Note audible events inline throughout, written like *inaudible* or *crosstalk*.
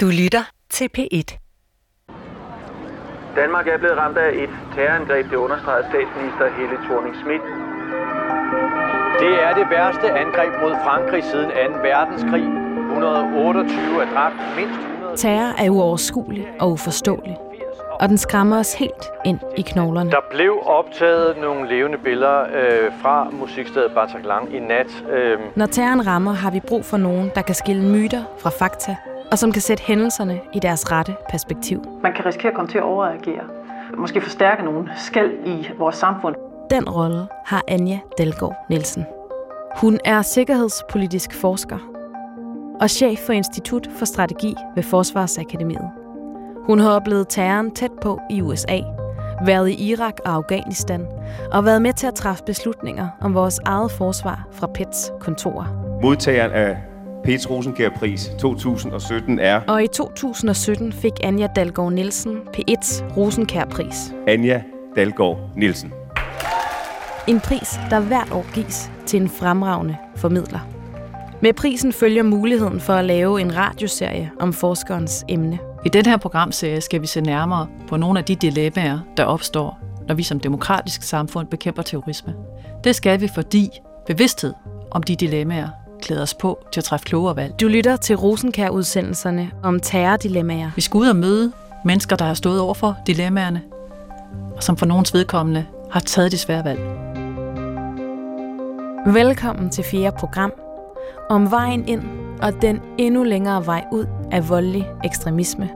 Du lytter til P1. Danmark er blevet ramt af et terrorangreb, det understreger statsminister Helle thorning Schmidt. Det er det værste angreb mod Frankrig siden 2. verdenskrig. 128 er dræbt, mindst 100... Terror er uoverskuelig og uforståelig, og den skræmmer os helt ind i knoglerne. Der blev optaget nogle levende billeder øh, fra musikstedet Bataclan i nat. Øh, Når terroren rammer, har vi brug for nogen, der kan skille myter fra fakta, og som kan sætte hændelserne i deres rette perspektiv. Man kan risikere at komme til at overreagere. Måske forstærke nogle skæld i vores samfund. Den rolle har Anja Dalgaard Nielsen. Hun er sikkerhedspolitisk forsker og chef for Institut for Strategi ved Forsvarsakademiet. Hun har oplevet terroren tæt på i USA, været i Irak og Afghanistan og været med til at træffe beslutninger om vores eget forsvar fra PETs kontorer. Modtageren af Pets Rosenkjær-pris 2017 er Og i 2017 fik Anja Dalgaard Nielsen P1's Rosenkjær-pris. Anja Dalgaard Nielsen. En pris, der hvert år gives til en fremragende formidler. Med prisen følger muligheden for at lave en radioserie om forskerens emne. I den her programserie skal vi se nærmere på nogle af de dilemmaer, der opstår, når vi som demokratisk samfund bekæmper terrorisme. Det skal vi, fordi bevidsthed om de dilemmaer klæder os på til at træffe klogere valg. Du lytter til Rosenkær-udsendelserne om terrordilemmaer. Vi skal ud og møde mennesker, der har stået over for dilemmaerne, og som for nogens vedkommende har taget de svære valg. Velkommen til fjerde program om vejen ind og den endnu længere vej ud af voldelig ekstremisme.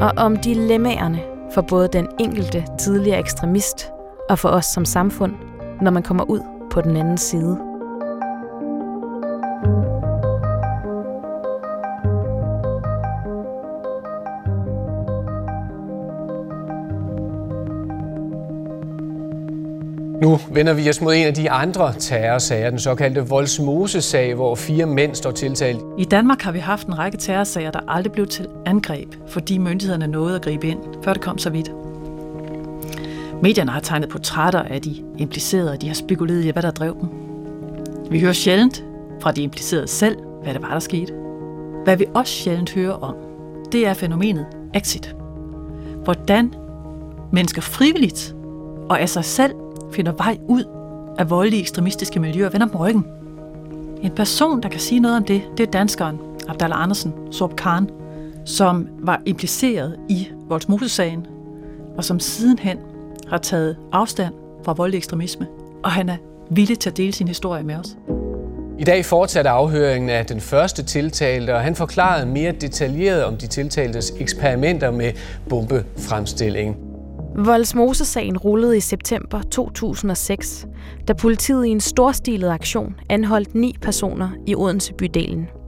Og om dilemmaerne for både den enkelte tidligere ekstremist og for os som samfund, når man kommer ud på den anden side. Nu vender vi os mod en af de andre terrorsager, den såkaldte Voldsmose-sag, hvor fire mænd står tiltalt. I Danmark har vi haft en række terrorsager, der aldrig blev til angreb, fordi myndighederne nåede at gribe ind, før det kom så vidt. Medierne har tegnet portrætter af de implicerede, og de har spekuleret i, hvad der drev dem. Vi hører sjældent fra de implicerede selv, hvad det var, der skete. Hvad vi også sjældent hører om, det er fænomenet exit. Hvordan mennesker frivilligt og af sig selv finder vej ud af voldelige ekstremistiske miljøer vender dem ryggen. En person, der kan sige noget om det, det er danskeren Abdallah Andersen, Sorb Khan, som var impliceret i Voldsmose-sagen, og som sidenhen har taget afstand fra voldelig ekstremisme, og han er villig til at dele sin historie med os. I dag fortsatte afhøringen af den første tiltalte, og han forklarede mere detaljeret om de tiltaltes eksperimenter med bombefremstilling. Voldsmose-sagen rullede i september 2006, da politiet i en storstilet aktion anholdt ni personer i Odense bydelen.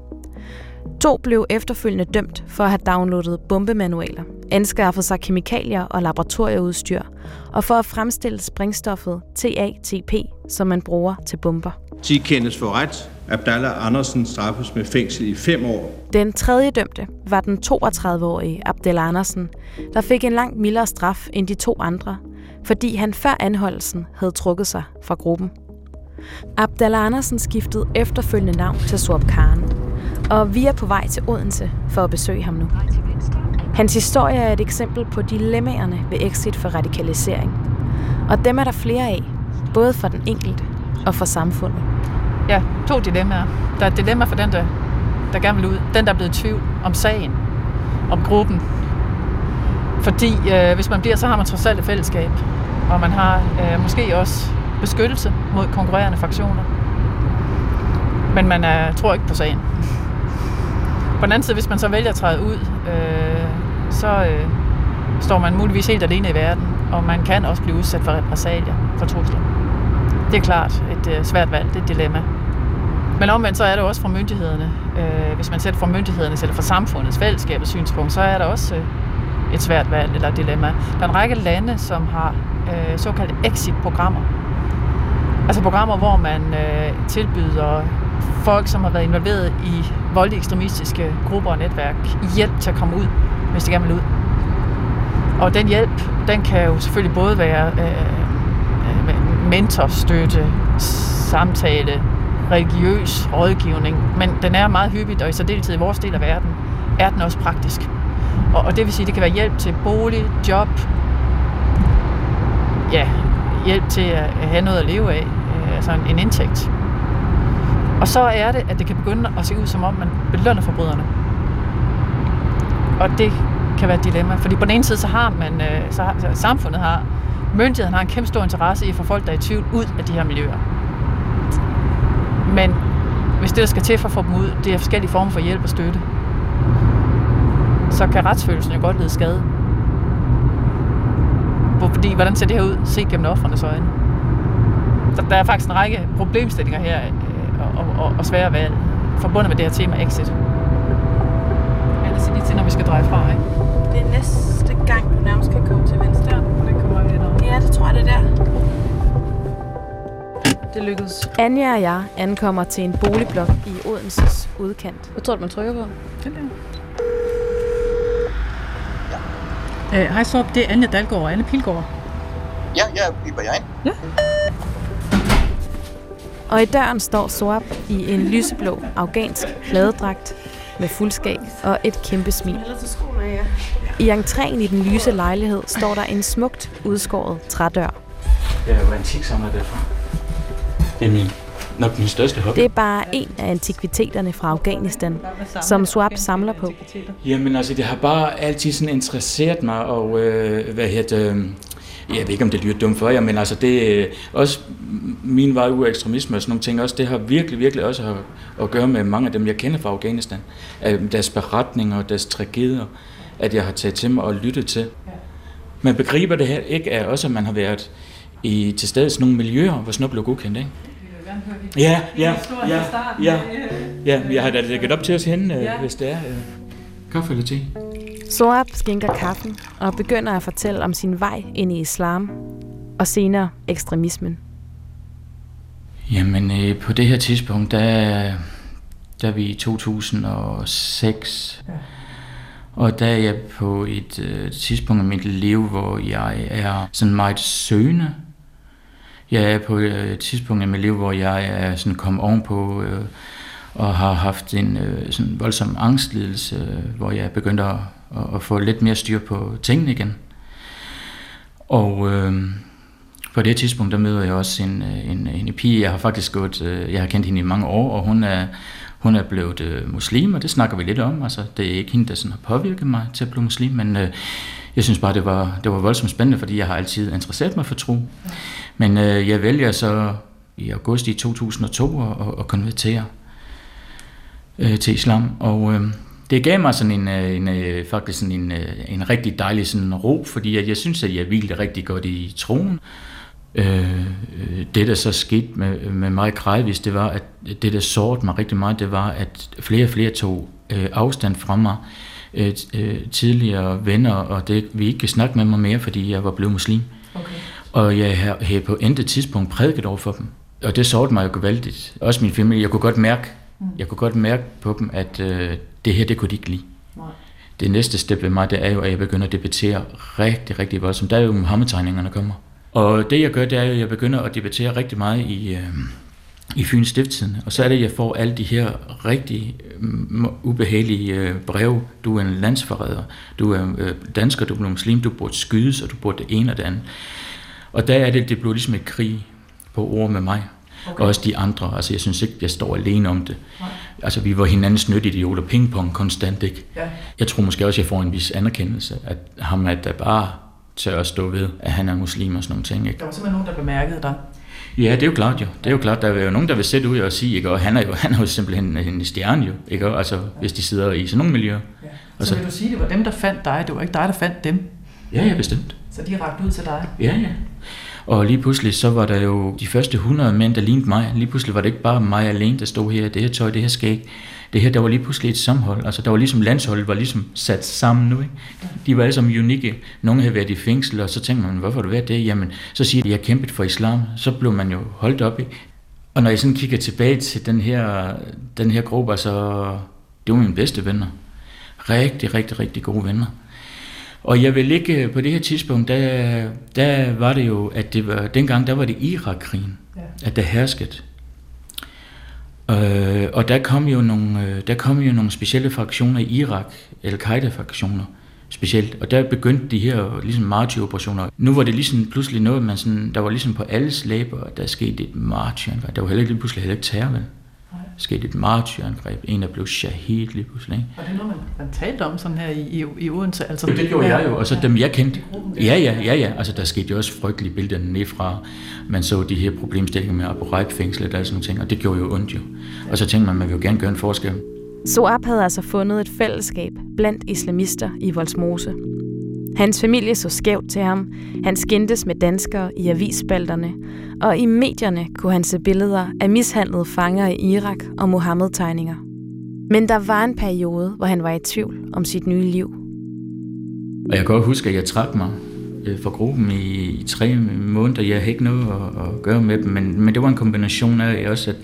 To blev efterfølgende dømt for at have downloadet bombemanualer, anskaffet sig kemikalier og laboratorieudstyr, og for at fremstille sprængstoffet TATP, som man bruger til bomber. De kendes for ret. Abdallah Andersen straffes med fængsel i fem år. Den tredje dømte var den 32-årige Abdel Andersen, der fik en langt mildere straf end de to andre, fordi han før anholdelsen havde trukket sig fra gruppen. Abdel Andersen skiftede efterfølgende navn til Sorb Khan, og vi er på vej til Odense for at besøge ham nu. Hans historie er et eksempel på dilemmaerne ved exit for radikalisering. Og dem er der flere af, både for den enkelte og for samfundet. Ja, to dilemmaer. Der er et dilemma for den, der, der gerne vil ud. Den, der er blevet i tvivl om sagen, om gruppen. Fordi øh, hvis man bliver, så har man trods alt et fællesskab. Og man har øh, måske også beskyttelse mod konkurrerende fraktioner. Men man er, tror ikke på sagen. På den anden side, hvis man så vælger at træde ud, øh, så øh, står man muligvis helt alene i verden, og man kan også blive udsat for repressalier, for trusler. Det er klart et øh, svært valg, det er et dilemma. Men omvendt så er det også fra myndighederne. Øh, hvis man ser det fra myndighedernes eller fra samfundets fællesskabets synspunkt, så er der også øh, et svært valg eller et dilemma. Der er en række lande, som har øh, såkaldte exit-programmer. Altså programmer, hvor man øh, tilbyder folk, som har været involveret i voldelige ekstremistiske grupper og netværk, hjælp til at komme ud, hvis de gerne vil ud. Og den hjælp, den kan jo selvfølgelig både være øh, øh mentorstøtte, samtale, religiøs rådgivning, men den er meget hyppigt, og i særdeleshed i vores del af verden, er den også praktisk. Og, og det vil sige, det kan være hjælp til bolig, job, ja, hjælp til at have noget at leve af, øh, altså en, en indtægt. Og så er det, at det kan begynde at se ud, som om man belønner forbryderne. Og det kan være et dilemma, fordi på den ene side, så har man, øh, så har, så samfundet har, myndigheden har en kæmpe stor interesse i at få folk, der er i tvivl, ud af de her miljøer. Men hvis det, der skal til for at få dem ud, det er forskellige former for hjælp og støtte, så kan retsfølelsen jo godt lide skade. Fordi, hvordan ser det her ud, set gennem offrenes øjne? Så der er faktisk en række problemstillinger her, og, og, og svære valg, forbundet med det her tema exit. Ellers lige til, når vi skal dreje fra, ikke? Det er næste gang, du nærmest kan komme til venstre. Og det kommer vi lidt Ja, det tror jeg, det er der. Det lykkedes. Anja og jeg ankommer til en boligblok i Odenses udkant. Hvad tror du, man trykker på? Den der. Øh, hej Sorp, det er Anja Dalgaard og Anne Pilgaard. Ja, ja, biber jeg ind. Og i døren står Soap i en lyseblå afghansk pladedragt med fuldskæg og et kæmpe smil. I entréen i den lyse lejlighed står der en smukt udskåret trædør. Jeg er jo antiksamler derfra. Det er min, nok min største hobby. Det er bare en af antikviteterne fra Afghanistan, som Swap samler på. Jamen altså, det har bare altid sådan interesseret mig, og øh, hvad hedder det, øh, jeg ved ikke, om det lyder dumt for jer, men altså det øh, også min vej ud af ekstremisme og sådan nogle ting, også det har virkelig, virkelig også at, at gøre med mange af dem, jeg kender fra Afghanistan. Deres beretninger og deres tragedier, at jeg har taget til mig og lyttet til. Man begriber det her ikke af også, at man har været i, til stede i sådan nogle miljøer, hvor sådan noget blev godkendt, ikke? Ja, ja, ja, ja, ja, jeg har da lægget op til os henne, øh, hvis det er. Øh, kaffe eller te? Soap skænker kaffen og begynder at fortælle om sin vej ind i islam og senere ekstremismen. Jamen, øh, på det her tidspunkt, der, der er vi i 2006. Ja. Og der er jeg på et øh, tidspunkt i mit liv, hvor jeg er sådan meget søgende. Jeg er på et tidspunkt i mit liv, hvor jeg er sådan kommet ovenpå øh, og har haft en øh, sådan voldsom angstlidelse, øh, hvor jeg begyndte at, og, og få lidt mere styr på tingene igen. Og øh, på det tidspunkt, der møder jeg også en, øh, en, en pige, jeg har faktisk gået, øh, jeg har kendt hende i mange år, og hun er, hun er blevet øh, muslim, og det snakker vi lidt om. Altså, det er ikke hende, der sådan har påvirket mig til at blive muslim, men øh, jeg synes bare, det var, det var voldsomt spændende, fordi jeg har altid interesseret mig for tro. Men øh, jeg vælger så i august i 2002 at, at konvertere øh, til islam, og øh, det gav mig sådan en, øh, en, en faktisk sådan en, øh, en rigtig dejlig sådan ro, fordi jeg, jeg synes, at jeg hvilede rigtig godt i troen. Øh, det, der så skete med, med mig gradvis, det var, at det, der sårede mig rigtig meget, det var, at flere og flere tog øh, afstand fra mig. Øh, tidligere venner, og det, vi ikke kan snakke med mig mere, fordi jeg var blevet muslim. Okay. Og jeg havde på endet tidspunkt prædiket over for dem. Og det sårede mig jo gevaldigt. Også min familie. Jeg kunne godt mærke, mm. jeg kunne godt mærke på dem, at øh, det her, det kunne de ikke lide. Nej. Det næste step ved mig, det er jo, at jeg begynder at debattere rigtig, rigtig voldsomt. Der er jo Mohammed-tegningerne kommer. Og det jeg gør, det er jo, at jeg begynder at debattere rigtig meget i, øh, i Fyns Stifttiden. Og så er det, at jeg får alle de her rigtig øh, ubehagelige øh, breve. Du er en landsforræder, du er øh, dansker, du er muslim, du burde skydes, og du burde det ene og det andet. Og der er det, det blev ligesom et krig på ord med mig. Okay. Og også de andre. Altså, jeg synes ikke, jeg står alene om det. Nej. Altså, vi var hinandens nytidioter, pingpong konstant, ikke? Ja. Jeg tror måske også, jeg får en vis anerkendelse, at ham at der bare til at stå ved, at han er muslim og sådan nogle ting. Ikke? Der var simpelthen nogen, der bemærkede dig. Ja, det er jo klart jo. Det er jo klart, der er jo nogen, der vil sætte ud og sige, ikke? og han er jo, *laughs* han er jo simpelthen en stjerne jo, ikke? Altså, hvis de sidder i sådan nogle miljøer. Ja. Så, så vil du sige, det var dem, der fandt dig, det var ikke dig, der fandt dem? Ja, ja, bestemt. Så de rakte ud til dig? Ja, ja. Og lige pludselig, så var der jo de første 100 mænd, der lignede mig. Lige pludselig var det ikke bare mig alene, der stod her, det her tøj, det her skæg. Det her, der var lige pludselig et samhold. Altså, der var ligesom landsholdet var ligesom sat sammen nu. Ikke? De var alle sammen unikke. Nogle havde været i fængsel, og så tænkte man, hvorfor har du været det? Jamen, så siger de, jeg kæmpet for islam. Så blev man jo holdt op. Ikke? Og når jeg sådan kigger tilbage til den her, den her gruppe, altså, det var mine bedste venner. Rigtig, rigtig, rigtig gode venner. Og jeg vil ikke, på det her tidspunkt, der, der var det jo, at det var, dengang der var det Irak-krigen, ja. at der herskede. Øh, og der kom, jo nogle, øh, der kom jo nogle specielle fraktioner i Irak, Al-Qaida-fraktioner specielt, og der begyndte de her ligesom martyroperationer. Nu var det ligesom pludselig noget, man sådan, der var ligesom på alles læber, at der skete et martyangreb. Der var heller ikke pludselig heller ikke terror, vel? Skete et martyangreb. En, der blev shahid lige pludselig. Ikke? Og det er noget, man, man talte om sådan her i, i, i Odense? Altså, det gjorde jeg jo, og så dem jeg kendte. Ja, ja, ja, ja. Altså, der skete jo også frygtelige billeder nedefra. Man så de her problemstillinger med Abu Ghraib-fængslet og sådan nogle ting, og det gjorde jo ondt jo. Og så tænkte man, man vil jo gerne gøre en forskel. Soap havde altså fundet et fællesskab blandt islamister i Voldsmose. Hans familie så skævt til ham. Han skændtes med danskere i avisspalterne, og i medierne kunne han se billeder af mishandlede fanger i Irak og Mohammed-tegninger. Men der var en periode, hvor han var i tvivl om sit nye liv. Og jeg kan godt huske, at jeg trak mig øh, for gruppen i, i tre måneder. Jeg havde ikke noget at, at gøre med dem, men, men det var en kombination af også, at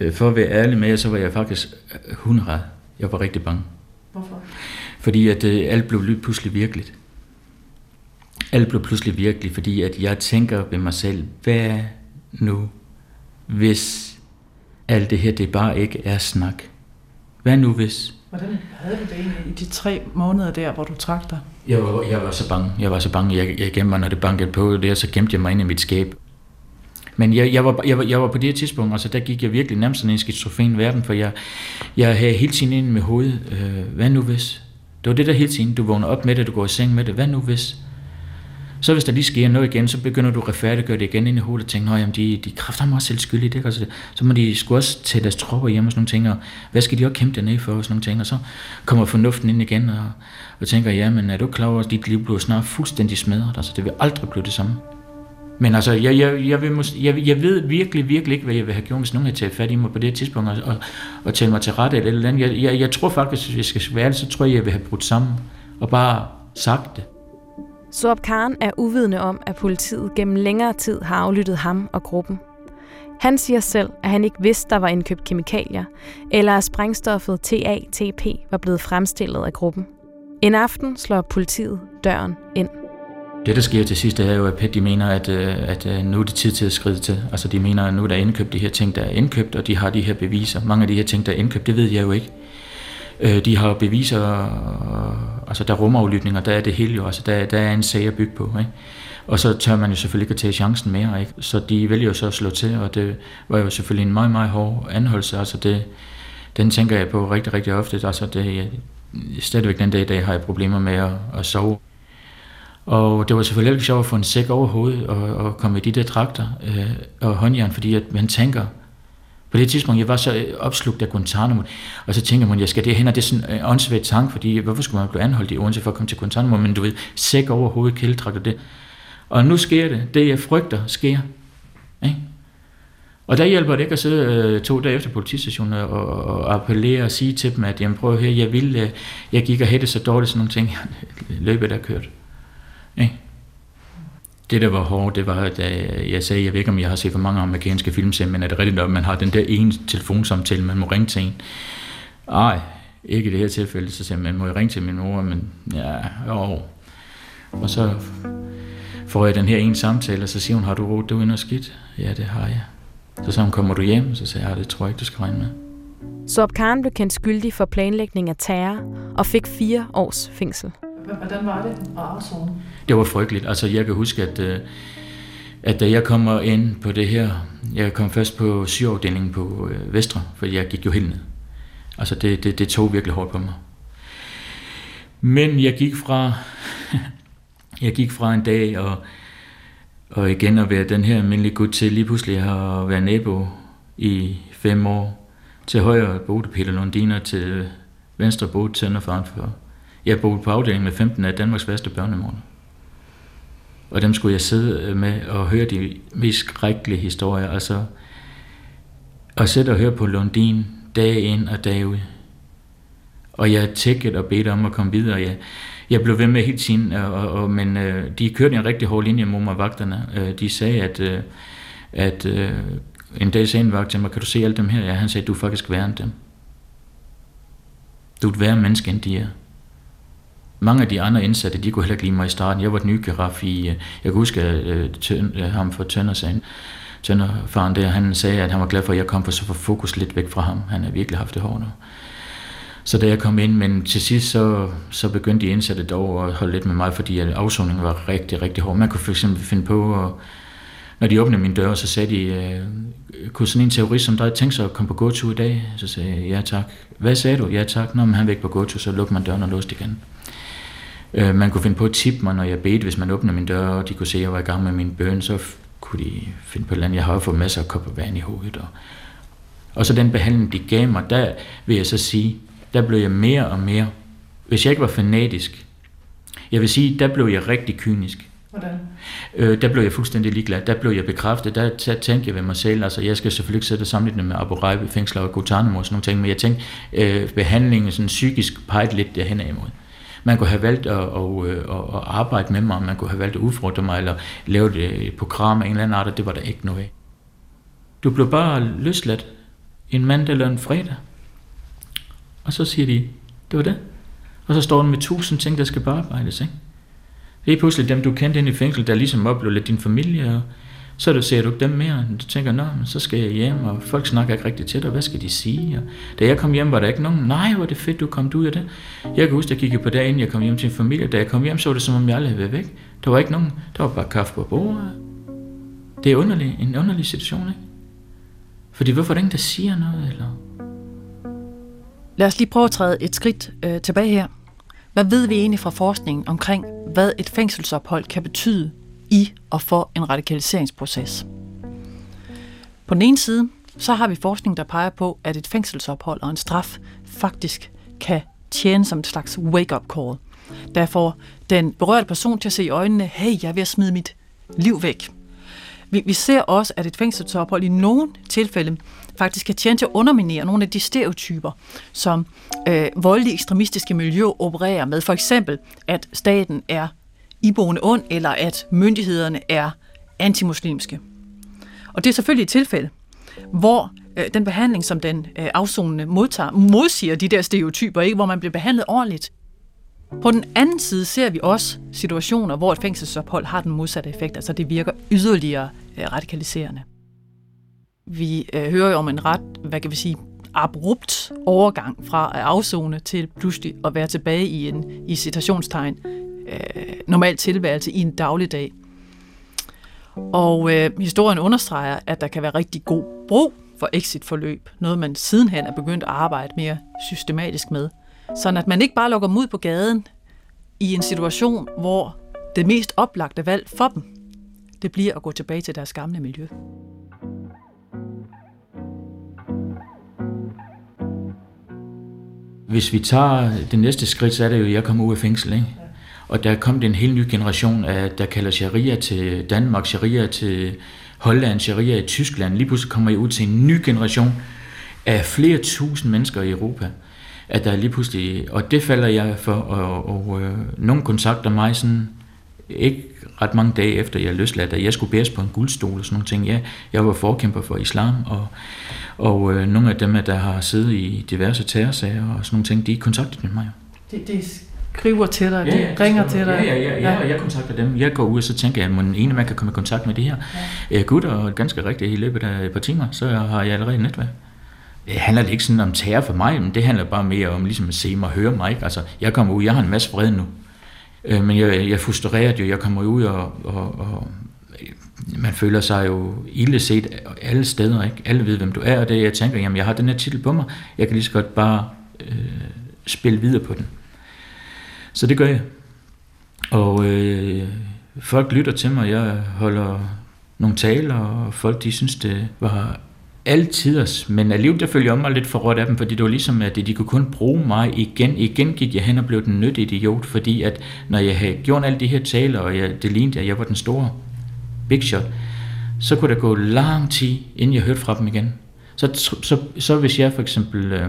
øh, for at være ærlig med jer, så var jeg faktisk øh, hundred. Jeg var rigtig bange. Hvorfor? Fordi at alt blev lige pludselig virkeligt alt blev pludselig virkelig, fordi at jeg tænker ved mig selv, hvad nu, hvis alt det her, det bare ikke er snak? Hvad nu hvis? Hvordan havde du det egentlig i de tre måneder der, hvor du trak dig? Jeg var, jeg var så bange. Jeg var så bange. Jeg, jeg gemte mig, når det bankede på det, så gemte jeg mig ind i mit skab. Men jeg, jeg, var, jeg, var, jeg var på det her tidspunkt, altså der gik jeg virkelig nærmest sådan en skizofren verden, for jeg, jeg havde hele tiden ind med hovedet, øh, hvad nu hvis? Det var det der hele tiden, du vågner op med det, du går i seng med det, hvad nu hvis? Så hvis der lige sker noget igen, så begynder du at retfærdiggøre det igen ind i hovedet og tænke, at de, de kræfter mig også selv skyldige. Det, altså, så må de sgu også tage deres tropper hjem og sådan nogle ting, og hvad skal de også kæmpe dernede for og sådan nogle ting, og så kommer fornuften ind igen og, og tænker, ja, men er du klar over, at dit liv bliver snart fuldstændig smadret, altså det vil aldrig blive det samme. Men altså, jeg, jeg, jeg, vil mås- jeg, jeg ved virkelig, virkelig ikke, hvad jeg vil have gjort, hvis nogen havde taget fat i mig på det tidspunkt og, og, og talt mig til rette eller eller andet. Jeg, jeg, jeg tror faktisk, hvis jeg skal være det, så tror jeg, jeg vil have brudt sammen og bare sagt det. Soap Khan er uvidende om, at politiet gennem længere tid har aflyttet ham og gruppen. Han siger selv, at han ikke vidste, der var indkøbt kemikalier, eller at sprængstoffet TATP var blevet fremstillet af gruppen. En aften slår politiet døren ind. Det, der sker til sidst, er jo, at PET de mener, at, øh, at øh, nu er det tid til at skride til. Altså, de mener, at nu er der indkøbt de her ting, der er indkøbt, og de har de her beviser. Mange af de her ting, der er indkøbt, det ved jeg jo ikke. Øh, de har beviser, altså der er rumaflytninger, der er det hele jo, altså der, der er en sag at bygge på, ikke? Og så tør man jo selvfølgelig ikke at tage chancen mere, ikke? Så de vælger jo så at slå til, og det var jo selvfølgelig en meget, meget hård anholdelse, altså det, den tænker jeg på rigtig, rigtig ofte, altså det, jeg, stadigvæk den dag i dag har jeg problemer med at, at sove. Og det var selvfølgelig ikke sjovt at få en sæk over hovedet og, og komme i de der trakter øh, og håndjern, fordi at man tænker, på det tidspunkt, jeg var så øh, opslugt af Guantanamo, og så tænker man, jeg skal det hen, og det er sådan en åndssvagt tanke, fordi hvorfor skulle man blive anholdt i Odense for at komme til Guantanamo, men du ved, sæk over hovedet, kældetrakt det. Og nu sker det, det jeg frygter, sker. Ikke? Og der hjælper det ikke at sidde øh, to dage efter politistationen og, og appellere og sige til dem, at jamen, prøv her, jeg vil, øh, jeg gik og hætte så dårligt, sådan nogle ting. *laughs* Løbet er kørt. Ikke? Det, der var hårdt, det var, at øh, jeg sagde, jeg ved ikke, om jeg har set for mange amerikanske film, men er det rigtigt, at man har den der ene telefonsamtale, man må ringe til en? Ej, ikke i det her tilfælde, så siger man, må jeg ringe til min mor, men ja, jo. Og så får jeg den her ene samtale, og så siger hun, har du råd, du er noget skidt? Ja, det har jeg. Så sagde hun, kommer du hjem? Så sagde jeg, ja, det tror jeg ikke, du skal regne med. Soap Khan blev kendt skyldig for planlægning af terror og fik fire års fængsel. Hvordan var det at afzone? Det var frygteligt. Altså, jeg kan huske, at, øh, at da jeg kommer ind på det her, jeg kom først på sygeafdelingen på øh, Vestre, for jeg gik jo helt ned. Altså, det, det, det tog virkelig hårdt på mig. Men jeg gik fra, *laughs* jeg gik fra en dag og, og igen at være den her almindelige gut til lige pludselig at være nabo i fem år. Til højre boede Peter Lundiner, til venstre boede Tønder for. Jeg boede på afdelingen med 15 af Danmarks værste børnemorder. Og dem skulle jeg sidde øh, med og høre de mest skrækkelige historier. Altså, og sætte og høre på Lundin dag ind og dag ud. Og jeg tækkede og bedte om at komme videre. Jeg, jeg blev ved med hele tiden, øh, og, og, men øh, de kørte en rigtig hård linje mod mig, vagterne. Øh, de sagde, at, øh, at øh, en dag sagde en vagt til mig, kan du se alle dem her? Ja, han sagde, du er faktisk værre end dem. Du er et værre menneske, end de er. Mange af de andre indsatte, de kunne heller ikke lide mig i starten. Jeg var den nye giraf i, øh, jeg kan huske uh, tøn, øh, ham fra Tøndersagen. tønderfaren der, han sagde, at han var glad for, at jeg kom, for så få fokus lidt væk fra ham. Han har virkelig haft det hårdt nu. Så da jeg kom ind, men til sidst så, så begyndte de indsatte dog at holde lidt med mig, fordi afsoningen var rigtig, rigtig hård. Man kunne fx finde på, at, når de åbnede min dør, så sagde de, øh, kunne sådan en terrorist som dig tænke sig at komme på gåtur i dag? Så sagde jeg, ja tak. Hvad sagde du? Ja tak. Når han væk på gåtur, så lukkede man døren og låste igen. Øh, man kunne finde på at tippe mig, når jeg bedte, hvis man åbnede min dør, og de kunne se, at jeg var i gang med min bøn, så kunne de finde på et eller andet. Jeg har jo fået masser af kopper vand i hovedet. Og, og så den behandling, de gav mig, der vil jeg så sige, der blev jeg mere og mere, hvis jeg ikke var fanatisk, jeg vil sige, der blev jeg rigtig kynisk. Hvordan? Øh, der blev jeg fuldstændig ligeglad. Der blev jeg bekræftet. Der, der tænkte jeg ved mig selv, altså jeg skal selvfølgelig ikke sætte sammenlignet med Abu Ghraib, fængsler og Guantanamo og sådan nogle ting, men jeg tænkte, øh, behandlingen sådan psykisk pegede lidt derhen imod. Man kunne have valgt at, at, øh, at, at arbejde med mig, man kunne have valgt at udfordre mig, eller lave øh, et program af en eller anden art, og det var der ikke noget af. Du blev bare løsladt en mandag eller en fredag. Og så siger de, det var det. Og så står den med tusind ting, der skal bearbejdes, ikke? Det er pludselig dem, du kendte ind i fængsel, der ligesom oplevede din familie, og så du, ser du dem mere, du tænker, nå, men så skal jeg hjem, og folk snakker ikke rigtigt til dig, hvad skal de sige? Og da jeg kom hjem, var der ikke nogen, nej, hvor er det fedt, du kom ud af det. Jeg kan huske, at jeg kiggede på dagen, jeg kom hjem til en familie, da jeg kom hjem, så var det som om jeg aldrig havde været væk. Der var ikke nogen, der var bare kaffe på bordet. Det er underlig, en underlig situation, ikke? Fordi hvorfor er der ingen, der siger noget, eller? Lad os lige prøve at træde et skridt øh, tilbage her. Hvad ved vi egentlig fra forskningen omkring, hvad et fængselsophold kan betyde i og for en radikaliseringsproces? På den ene side, så har vi forskning, der peger på, at et fængselsophold og en straf faktisk kan tjene som et slags wake-up call. Der får den berørte person til at se i øjnene, hey, jeg er ved at smide mit liv væk. Vi, vi ser også, at et fængselsophold i nogle tilfælde faktisk kan tjene til at underminere nogle af de stereotyper, som øh, voldelige ekstremistiske miljøer opererer med. For eksempel, at staten er iboende ond, eller at myndighederne er antimuslimske. Og det er selvfølgelig et tilfælde, hvor øh, den behandling, som den øh, afsonende modtager, modsiger de der stereotyper, ikke, hvor man bliver behandlet ordentligt. På den anden side ser vi også situationer, hvor et fængselsophold har den modsatte effekt, altså det virker yderligere øh, radikaliserende. Vi øh, hører jo om en ret, hvad kan vi sige, abrupt overgang fra at afzone til pludselig at være tilbage i en, i citationstegn, øh, normal tilværelse i en dagligdag. Og øh, historien understreger, at der kan være rigtig god brug for exit-forløb, noget man sidenhen er begyndt at arbejde mere systematisk med. Sådan at man ikke bare lukker dem ud på gaden i en situation, hvor det mest oplagte valg for dem, det bliver at gå tilbage til deres gamle miljø. Hvis vi tager det næste skridt, så er det jo, at jeg kommer ud af fængsel, ikke? Og der kom en helt ny generation af, der kalder sharia til Danmark, sharia til Holland, sharia i Tyskland. Lige pludselig kommer I ud til en ny generation af flere tusind mennesker i Europa. At der lige pludselig, og det falder jeg for, og, og øh, nogen kontakter mig sådan, ikke ret mange dage efter jeg løsladt, at jeg skulle bæres på en guldstol og sådan nogle ting. Ja, jeg var forkæmper for islam, og, og øh, nogle af dem, der har siddet i diverse terrorsager og sådan nogle ting, de kontaktede med mig. Det, det skriver til dig, ja, de ringer til dig. Ja, ja, ja, ja, ja, jeg kontakter dem. Jeg går ud og så tænker jeg, at den ene man kan komme i kontakt med de her ja. gutter, og ganske rigtigt i løbet af et par timer, så har jeg allerede et netværk. Det handler ikke sådan om terror for mig, men det handler bare mere om ligesom at se mig og høre mig. Ikke? Altså, jeg kommer ud, jeg har en masse fred nu. Øh, men jeg, jeg frustreret jo, jeg kommer ud og, og, og man føler sig jo ille set alle steder, ikke? Alle ved, hvem du er, og det jeg tænker, jamen jeg har den her titel på mig, jeg kan lige så godt bare øh, spille videre på den. Så det gør jeg. Og øh, folk lytter til mig, jeg holder nogle taler, og folk de synes, det var altiders, men alligevel der følger jeg mig lidt for råd af dem, fordi det var ligesom, at de kunne kun bruge mig igen. Igen gik jeg hen og blev den nyttige idiot, fordi at når jeg havde gjort alle de her taler, og jeg, det lignede, at jeg var den store big shot, så kunne der gå lang tid, inden jeg hørte fra dem igen. Så, så, så hvis jeg for eksempel, øh,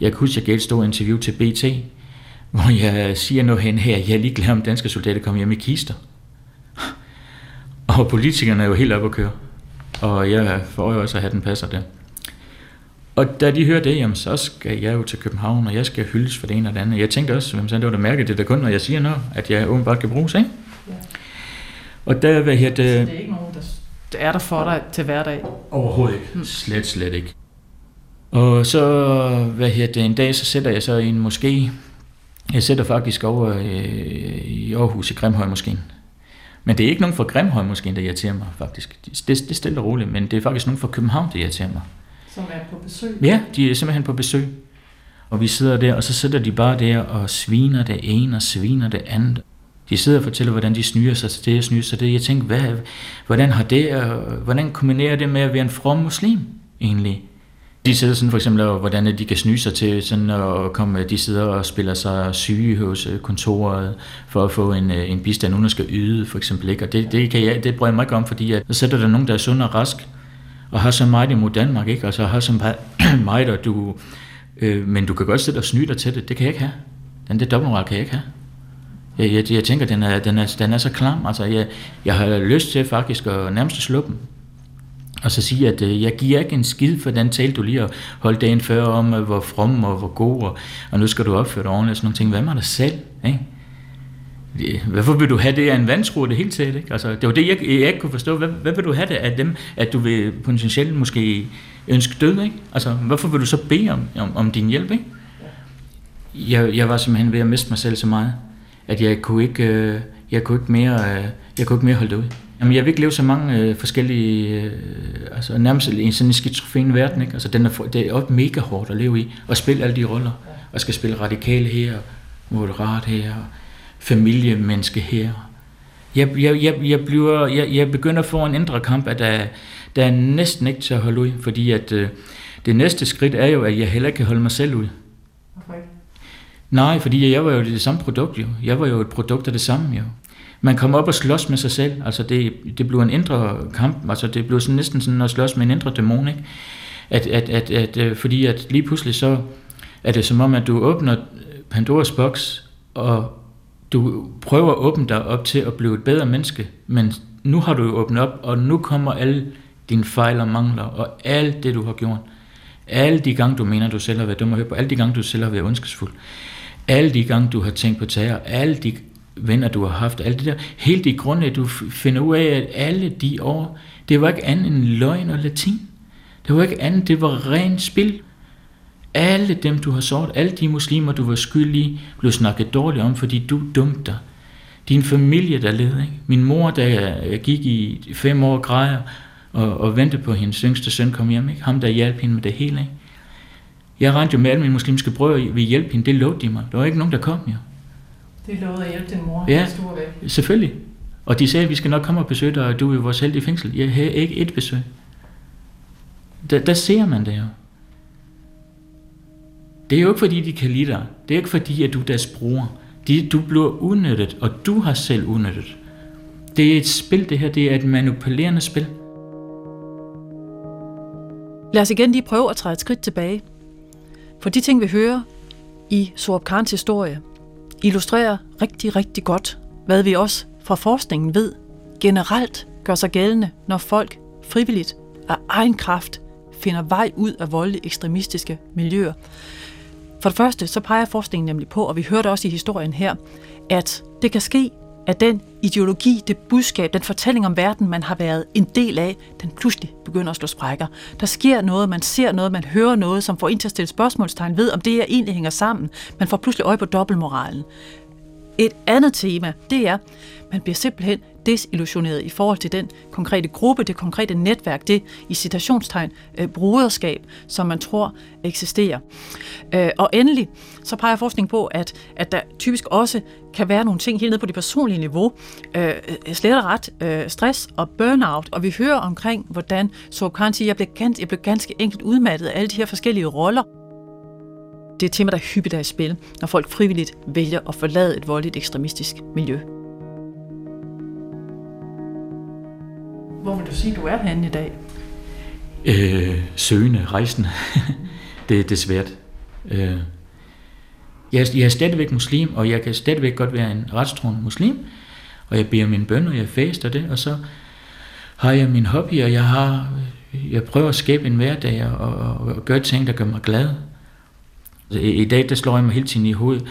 jeg kan huske, jeg gav et stort interview til BT, hvor jeg siger noget hen her, jeg er lige glad om danske soldater kommer hjem i kister. Og politikerne er jo helt op at køre. Og jeg får jo også at have den passer der. Og da de hører det, jamen, så skal jeg jo til København, og jeg skal hyldes for det ene og det andet. Jeg tænkte også, hvem det var da mærke, det der kun, når jeg siger noget, at jeg åbenbart kan bruges, ikke? Ja. Og der, hvad her, det... det er ikke nogen, der er der for dig til hverdag? Overhovedet ikke. Mm. Slet, slet ikke. Og så, hvad her det, en dag, så sætter jeg så i en moské. Jeg sætter faktisk over øh, i Aarhus i Grimhøj moskeen. Men det er ikke nogen fra Grimhøj moskeen, der irriterer mig, faktisk. Det, det er stille og roligt, men det er faktisk nogen fra København, der irriterer mig. Som er på besøg? Ja, de er simpelthen på besøg. Og vi sidder der, og så sidder de bare der og sviner det ene og sviner det andet. De sidder og fortæller, hvordan de snyder sig til det og snyder sig til det. Jeg tænker, hvad, hvordan har det, hvordan kombinerer det med at være en from muslim egentlig? De sidder sådan for eksempel, hvordan de kan snyde sig til sådan at komme, de sidder og spiller sig syge hos øh, kontoret for at få en, øh, en bistand, uden at skal yde for eksempel. Ikke? Og det, det, kan jeg, det bryder jeg mig ikke om, fordi at, så sætter der nogen, der er sund og rask, og har så meget imod Danmark, ikke? Altså har så *clears throat* meget, og du, øh, men du kan godt sætte og snyde dig til det. Det kan jeg ikke have. Den der dobbeltmoral kan jeg ikke have. Jeg, jeg, jeg tænker, den er, den, er, den er så klam. Altså, jeg, jeg har lyst til faktisk at nærmest slå dem. Og så sige, at øh, jeg giver ikke en skid for den tale, du lige har holdt dagen før om, øh, hvor from og hvor god, og, og nu skal du opføre dig ordentligt og sådan nogle ting. Hvad med dig selv? Ikke? Hvorfor vil du have det af en vandskrue det hele taget? Ikke? Altså, det var det, jeg, jeg ikke kunne forstå. Hvad, hvad vil du have det af dem, at du vil potentielt måske ønske død? Ikke? Altså, hvorfor vil du så bede om, om, om din hjælp? Ikke? Jeg, jeg var simpelthen ved at miste mig selv så meget, at jeg kunne ikke, øh, jeg kunne ikke mere, øh, jeg kunne ikke mere holde det ud. Jamen, jeg vil ikke leve så mange øh, forskellige, øh, altså nærmest i sådan en skizofren verden, ikke? Altså, den er, det er også mega hårdt at leve i, og spille alle de roller, og skal spille radikal her, moderat her, familiemenneske her. Jeg, jeg, jeg, jeg, bliver, jeg, jeg begynder at få en indre kamp, at der, der er næsten ikke til at holde ud, fordi at øh, det næste skridt er jo, at jeg heller ikke kan holde mig selv ud. Hvorfor ikke? Nej, fordi jeg var jo det samme produkt jo. Jeg var jo et produkt af det samme jo. Man kom op og slås med sig selv. Altså det, det blev en indre kamp. Altså det blev sådan, næsten sådan at slås med en indre dæmon, ikke? At, at, at, at, øh, fordi at lige pludselig så er det som om, at du åbner Pandoras boks, og du prøver at åbne dig op til at blive et bedre menneske, men nu har du jo åbnet op, og nu kommer alle dine fejl og mangler, og alt det, du har gjort. Alle de gange, du mener, du selv har været dum og høre på, alle de gange, du selv har været ondskabsfuld, alle de gange, du har tænkt på tager, alle de venner, du har haft, alt det der, helt i grund af, du finder ud af, at alle de år, det var ikke andet end løgn og latin. Det var ikke andet, det var rent spil. Alle dem, du har såret, alle de muslimer, du var skyldig blev snakket dårligt om, fordi du dumte dig. Din familie, der led. Ikke? Min mor, der øh, gik i fem år græder og, og ventede på, at hendes yngste søn kom hjem. Ikke? Ham, der hjalp hende med det hele. Ikke? Jeg rendte jo med alle mine muslimske brødre vi hjælpe hende. Det lovede de mig. Der var ikke nogen, der kom jo. Det lovede at hjælpe din mor, ja, selvfølgelig. Og de sagde, at vi skal nok komme og besøge dig, og du er i vores heldige fængsel. Jeg havde ikke et besøg. Der, der ser man det jo. Det er jo ikke fordi, de kan lide dig. Det er ikke fordi, at du er deres bror. De, du bliver udnyttet, og du har selv udnyttet. Det er et spil, det her. Det er et manipulerende spil. Lad os igen lige prøve at træde et skridt tilbage. For de ting, vi hører i Sorab Khans historie, illustrerer rigtig, rigtig godt, hvad vi også fra forskningen ved generelt gør sig gældende, når folk frivilligt af egen kraft finder vej ud af voldelige ekstremistiske miljøer. For det første, så peger forskningen nemlig på, og vi hørte også i historien her, at det kan ske, at den ideologi, det budskab, den fortælling om verden, man har været en del af, den pludselig begynder at slå sprækker. Der sker noget, man ser noget, man hører noget, som får en til at stille spørgsmålstegn ved, om det her egentlig hænger sammen. Man får pludselig øje på dobbeltmoralen. Et andet tema, det er, man bliver simpelthen desillusioneret i forhold til den konkrete gruppe, det konkrete netværk, det i citationstegn øh, bruderskab, som man tror eksisterer. Øh, og endelig, så peger forskning på, at, at der typisk også kan være nogle ting helt nede på det personlige niveau, øh, slet og ret øh, stress og burnout, og vi hører omkring, hvordan Soap siger, jeg blev, ganske, jeg blev ganske enkelt udmattet af alle de her forskellige roller, det er et tema, der hyppigt er i spil, når folk frivilligt vælger at forlade et voldeligt ekstremistisk miljø. Hvor vil du sige, du er henne i dag? Øh, søgende, rejsende. *laughs* det, det er svært. Øh, jeg, jeg er stadigvæk muslim, og jeg kan stadigvæk godt være en retstroende muslim, og jeg beder min bøn, og jeg faster det, og så har jeg min hobby, og jeg har jeg prøver at skabe en hverdag og, og, og gøre ting, der gør mig glad. I, I dag, der slår jeg mig hele tiden i hovedet,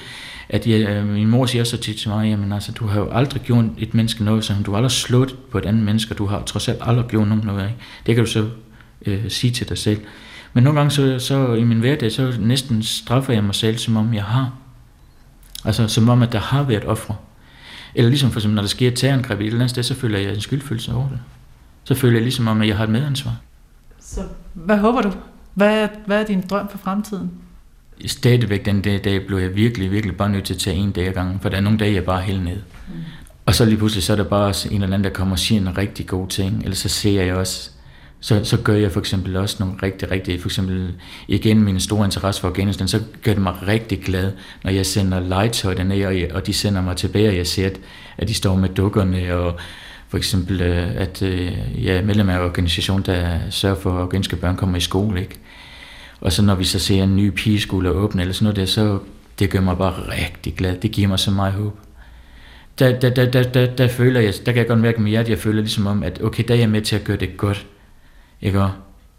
at jeg, øh, min mor siger så tit til mig, jamen altså, du har jo aldrig gjort et menneske noget, som du har aldrig slået på et andet menneske, du har trods alt aldrig gjort nogen noget af. Det kan du så øh, sige til dig selv. Men nogle gange så, så i min hverdag, så næsten straffer jeg mig selv, som om jeg har. Altså som om, at der har været ofre. Eller ligesom for eksempel, når der sker et terrorangreb i et eller andet sted, så føler jeg en skyldfølelse over det. Så føler jeg ligesom om, at jeg har et medansvar. Så hvad håber du? Hvad er, hvad er din drøm for fremtiden? Stadigvæk den dag, dag blev jeg virkelig, virkelig bare nødt til at tage en dag ad gangen, for der er nogle dage, jeg bare helt ned. Mm. Og så lige pludselig, så er der bare en eller anden, der kommer og siger en rigtig god ting, eller så ser jeg også, så, så gør jeg for eksempel også nogle rigtig, rigtig, for eksempel igen min store interesse for Afghanistan, så gør det mig rigtig glad, når jeg sender legetøj dernede, og, og de sender mig tilbage, og jeg ser, at, at de står med dukkerne, og for eksempel, øh, at øh, jeg er medlem af en organisation, der sørger for, at afghanske børn kommer i skole, ikke? Og så når vi så ser en ny pigeskole åbne, eller sådan noget der, så det gør mig bare rigtig glad. Det giver mig så meget håb. Der, der, der, der, der, der føler jeg, der kan jeg godt mærke med hjertet, jeg føler ligesom om, at okay, der er jeg med til at gøre det godt. Ikke?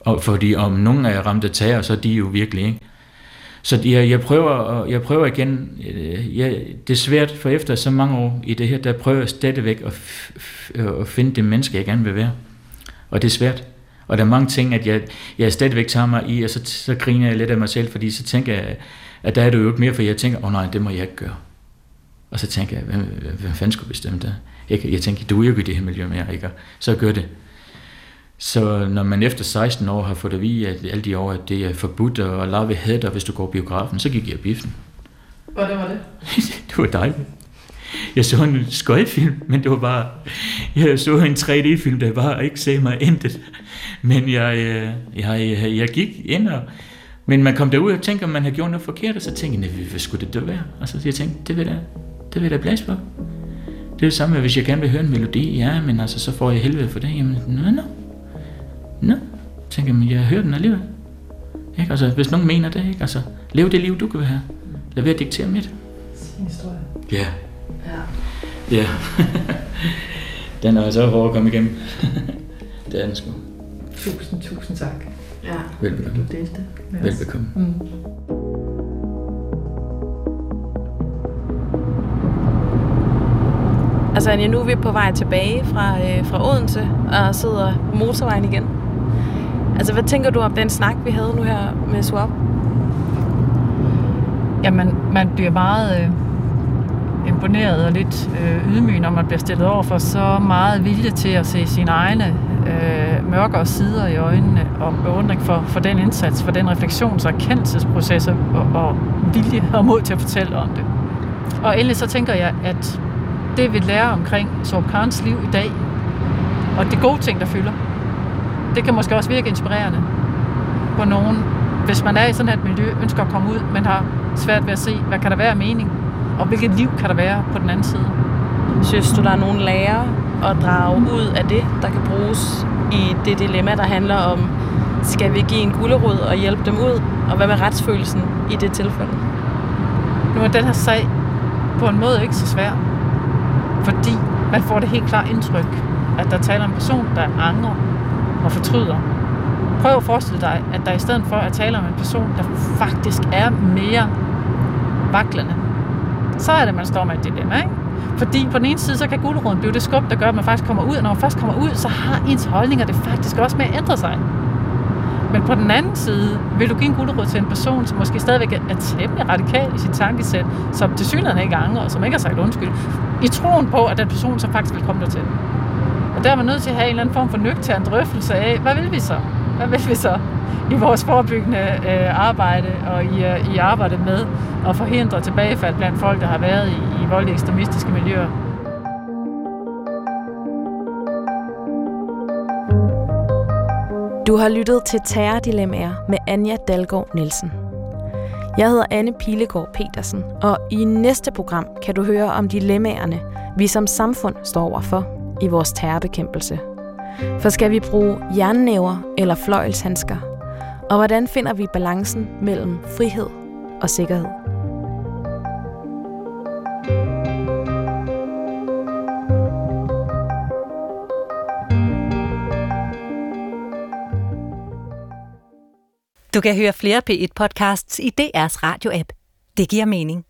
Og fordi om nogen er ramt af tager, så er de jo virkelig, ikke? Så jeg, jeg, prøver, jeg prøver igen, øh, jeg, det er svært, for efter så mange år i det her, der prøver jeg stadigvæk at, at finde det menneske, jeg gerne vil være. Og det er svært. Og der er mange ting, at jeg, jeg stadigvæk tager mig i, og så, så griner jeg lidt af mig selv, fordi så tænker jeg, at der er det jo ikke mere, for jeg tænker, åh oh, nej, det må jeg ikke gøre. Og så tænker jeg, hvem, hvem fanden skulle bestemme det? Jeg, jeg tænker, du er jo ikke i det her miljø mere, ikke? Så gør det. Så når man efter 16 år har fået at vide, at alle de år, at det er forbudt at lave hætter, hvis du går biografen, så gik jeg biffen. Hvordan var det? *laughs* det var dejligt. Jeg så en skøjfilm, men det var bare... Jeg så en 3D-film, der bare ikke sagde mig intet. Men jeg, øh, jeg, jeg, jeg gik ind og... Men man kom derud og tænkte, om man havde gjort noget forkert, og så tænkte jeg, hvad skulle det da være? Altså, jeg tænkte, det vil jeg, det vil jeg blæse på. Det er det samme, hvis jeg gerne vil høre en melodi, ja, men altså, så får jeg helvede for det. Jamen, nå, nå. Nå, tænker jeg, jeg hører den alligevel. Ikke? Altså, hvis nogen mener det, ikke? Altså, lev det liv, du kan have. Lad være at diktere mit. Sin historie. Ja. Ja. Ja. *laughs* den er så hård at komme igennem. *laughs* det er den sgu. Tusind, tusind tak. Ja. Velbekomme. Du delte med os. Velbekomme. Mm. Altså Anja, nu er vi på vej tilbage fra, øh, fra Odense og sidder på motorvejen igen. Altså, hvad tænker du om den snak, vi havde nu her med Swap? Jamen, man bliver meget øh, imponeret og lidt øh, ydmyg, når man bliver stillet over for så meget vilje til at se sine egne øh, mørkere sider i øjnene og beundring for, for den indsats, for den refleksions- og erkendelsesproces og, og vilje og mod til at fortælle om det. Og endelig så tænker jeg, at det vi lærer omkring Sorb Karns liv i dag, og de gode ting, der fylder, det kan måske også virke inspirerende på nogen, hvis man er i sådan et miljø, ønsker at komme ud, men har svært ved at se, hvad kan der være af mening, og hvilket liv kan der være på den anden side. Synes du, der er nogle lærer at drage ud af det, der kan bruges i det dilemma, der handler om, skal vi give en gulderod og hjælpe dem ud, og hvad med retsfølelsen i det tilfælde? Nu er den her sag på en måde ikke så svær, fordi man får det helt klart indtryk, at der taler om en person, der angrer og fortryder. Prøv at forestille dig, at der i stedet for at tale om en person, der faktisk er mere vaklende, så er det, man står med et dilemma, ikke? Fordi på den ene side, så kan guleroden blive det skub, der gør, at man faktisk kommer ud, og når man først kommer ud, så har ens holdninger det faktisk også med at ændre sig. Men på den anden side, vil du give en guldråd til en person, som måske stadigvæk er temmelig radikal i sit tankesæt, som til synligheden ikke angrer, og som ikke har sagt undskyld, i troen på, at den person så faktisk vil komme der til. Og der er man nødt til at have en eller anden form for nøgtern drøftelse af, hvad vil vi så? Hvad vil vi så i vores forebyggende øh, arbejde og i, øh, i arbejdet med at forhindre tilbagefald blandt folk, der har været i, i voldelige ekstremistiske miljøer? Du har lyttet til Terrordilemmaer med Anja Dalgaard Nielsen. Jeg hedder Anne Pilegaard Petersen, og i næste program kan du høre om dilemmaerne, vi som samfund står overfor i vores terrorbekæmpelse. For skal vi bruge jernnæver eller fløjlshandsker? Og hvordan finder vi balancen mellem frihed og sikkerhed? Du kan høre flere P1-podcasts i DR's radio-app. Det giver mening.